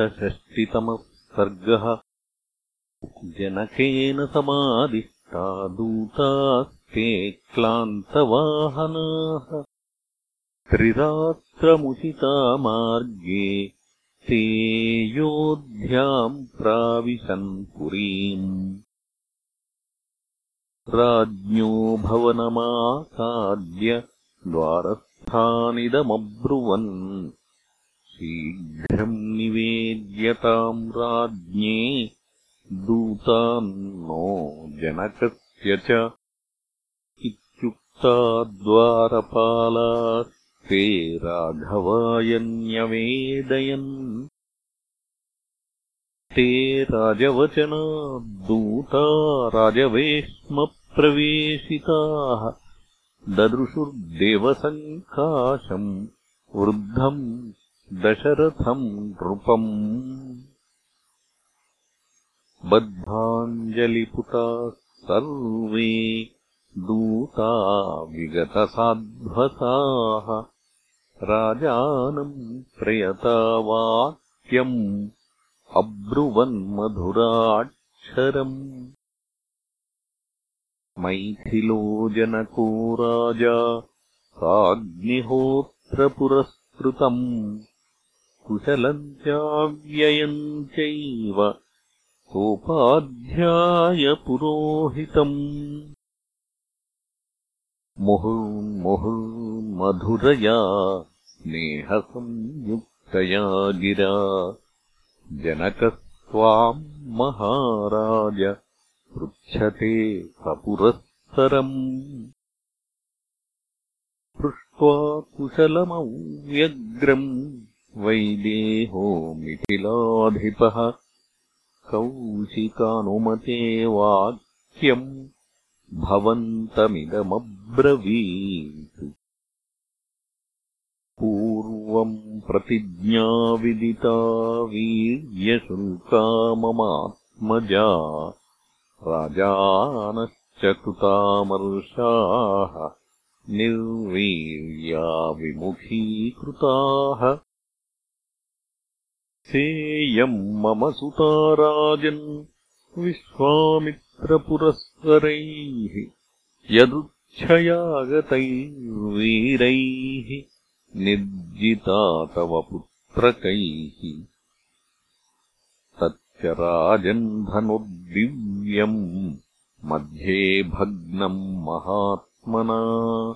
अष्टषष्टितमः सर्गः जनकेन समादिष्टा दूतास्ते क्लान्तवाहनाः। त्रिरात्रमुचिता मार्गे ते योध्याम् प्राविशन् पुरीम् राज्ञो भवनमासाद्य द्वारस्थानिदमब्रुवन् शीघ्रम् निवेद्यताम् राज्ञे दूतान्नो जनकस्य च इत्युक्ता द्वारपालास्ते राघवाय न्यवेदयन् ते राजवचना दूता राजवेश्मप्रवेशिताः ददृशुर्देवसङ्काशम् वृद्धम् दशरथम् नृपम् बद्धाञ्जलिपुटाः सर्वे दूता विगतसाध्वसाः राजानम् प्रयता वाक्यम् अब्रुवन्मधुराक्षरम् मैथिलो जनको राजा साग्निहोत्रपुरस्कृतम् कुशलम् चाव्ययम् चैव सोपाध्यायपुरोहितम् मुहुर्मुहुर्मधुरया स्नेहसंयुक्तया गिरा। जनकस्त्वाम् महाराज पृच्छते सपुरःसरम्। पृष्ट्वा कुशलमव्यग्रम् वैदेहो मिथिलाधिपः कौशिकानुमते वाक्यम् भवन्तमिदमब्रवीत्। पूर्वम् प्रतिज्ञाविदिता वीर्यशुल्का ममात्मजा राजानश्च कृतामर्षाः निर्वीर्या विमुखीकृताः सेयम् मम सुता राजन् विश्वामित्रपुरःसरैः यदुच्छयागतैर्वीरैः निर्जिता तव पुत्रकैः। तच्च राजन्धनुर्दिव्यम् मध्ये भग्नम् महात्मना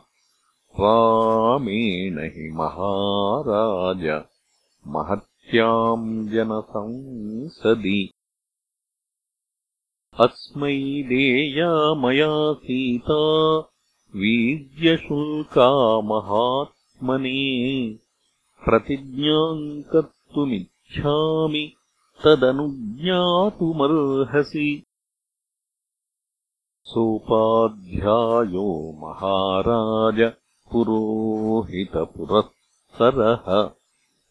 रामेण हि महाराज महत् जनसंसदि। अस्मै देया मया सीता वीर्यशुल्का महात्मने। प्रतिज्ञाम् कर्तुमिच्छामि तदनुज्ञातुमर्हसि। सोपाध्यायो महाराज पुरोहितपुरःसरः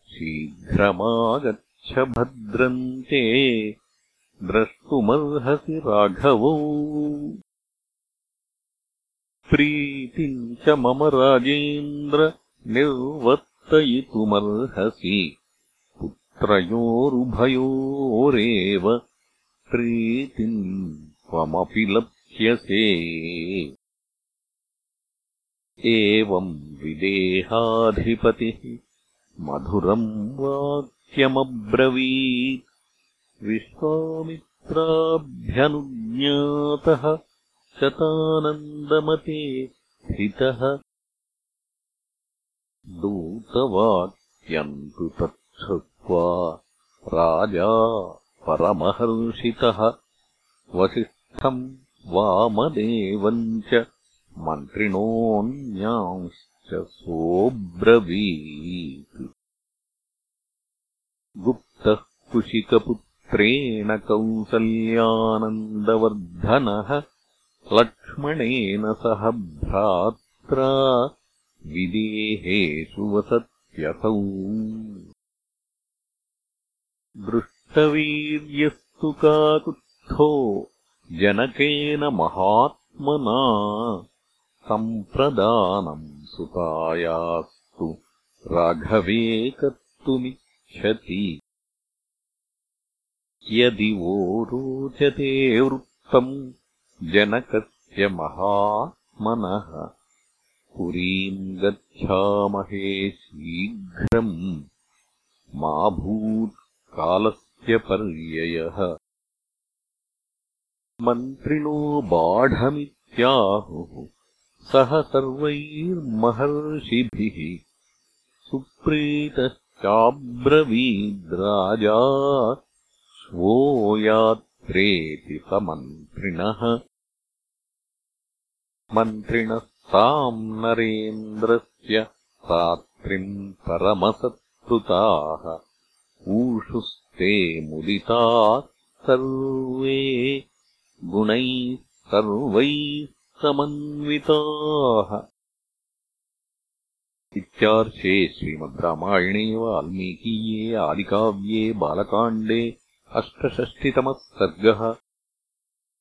शीघ्रमागच्छ भद्रन्ते द्रष्टुमर्हसि राघवौ। प्रीतिम् च मम राजेन्द्र निर्वर्तयितुमर्हसि पुत्रयोरुभयोरेव प्रीतिम् त्वमपि लप्स्यसे। एवम् विदेहाधिपतिः मधुरम् वाक्यमब्रवीत्। विश्वामित्राभ्यनुज्ञातः शतानन्दमते स्थितः। दूतवाक्यम् तु तच्छ्रुत्वा राजा परमहर्षितः। वसिष्ठम् वामदेवम् च मन्त्रिणोऽन्यांश्च सोऽब्रवीत्। गुप्तः कुशिकपुत्रेण कौसल्यानन्दवर्धनः लक्ष्मणेन सह भ्रात्रा विदेहेषु वसत्यसौ दृष्टवीर्यस्तु काकुत्थो जनकेन महात्मना सम्प्रदानम् सुतायास्तु। राघवे कर्तुमिच्छति यदि वो रोचते वृत्तम् जनकस्य महात्मनः पुरीम् गच्छामहे शीघ्रम् मा भूत्कालस्य पर्ययः। मन्त्रिणो बाढमित्याहुः सह सर्वैर्महर्षिभिः सुप्रीतश्चाब्रवीद्राजा स्वो यात्रेति स मन्त्रिणः मन्त्रिणः ताम् नरेन्द्रस्य रात्रिम् परमसत्कृताः। ऊषुस्ते मुदिताः सर्वे गुणैः सर्वैः समन्विताः। इत्यार्षे श्रीमद् रामायणे वाल्मीकीये आदिकाव्ये बालकाण्डे अष्टषष्टितमः सर्गः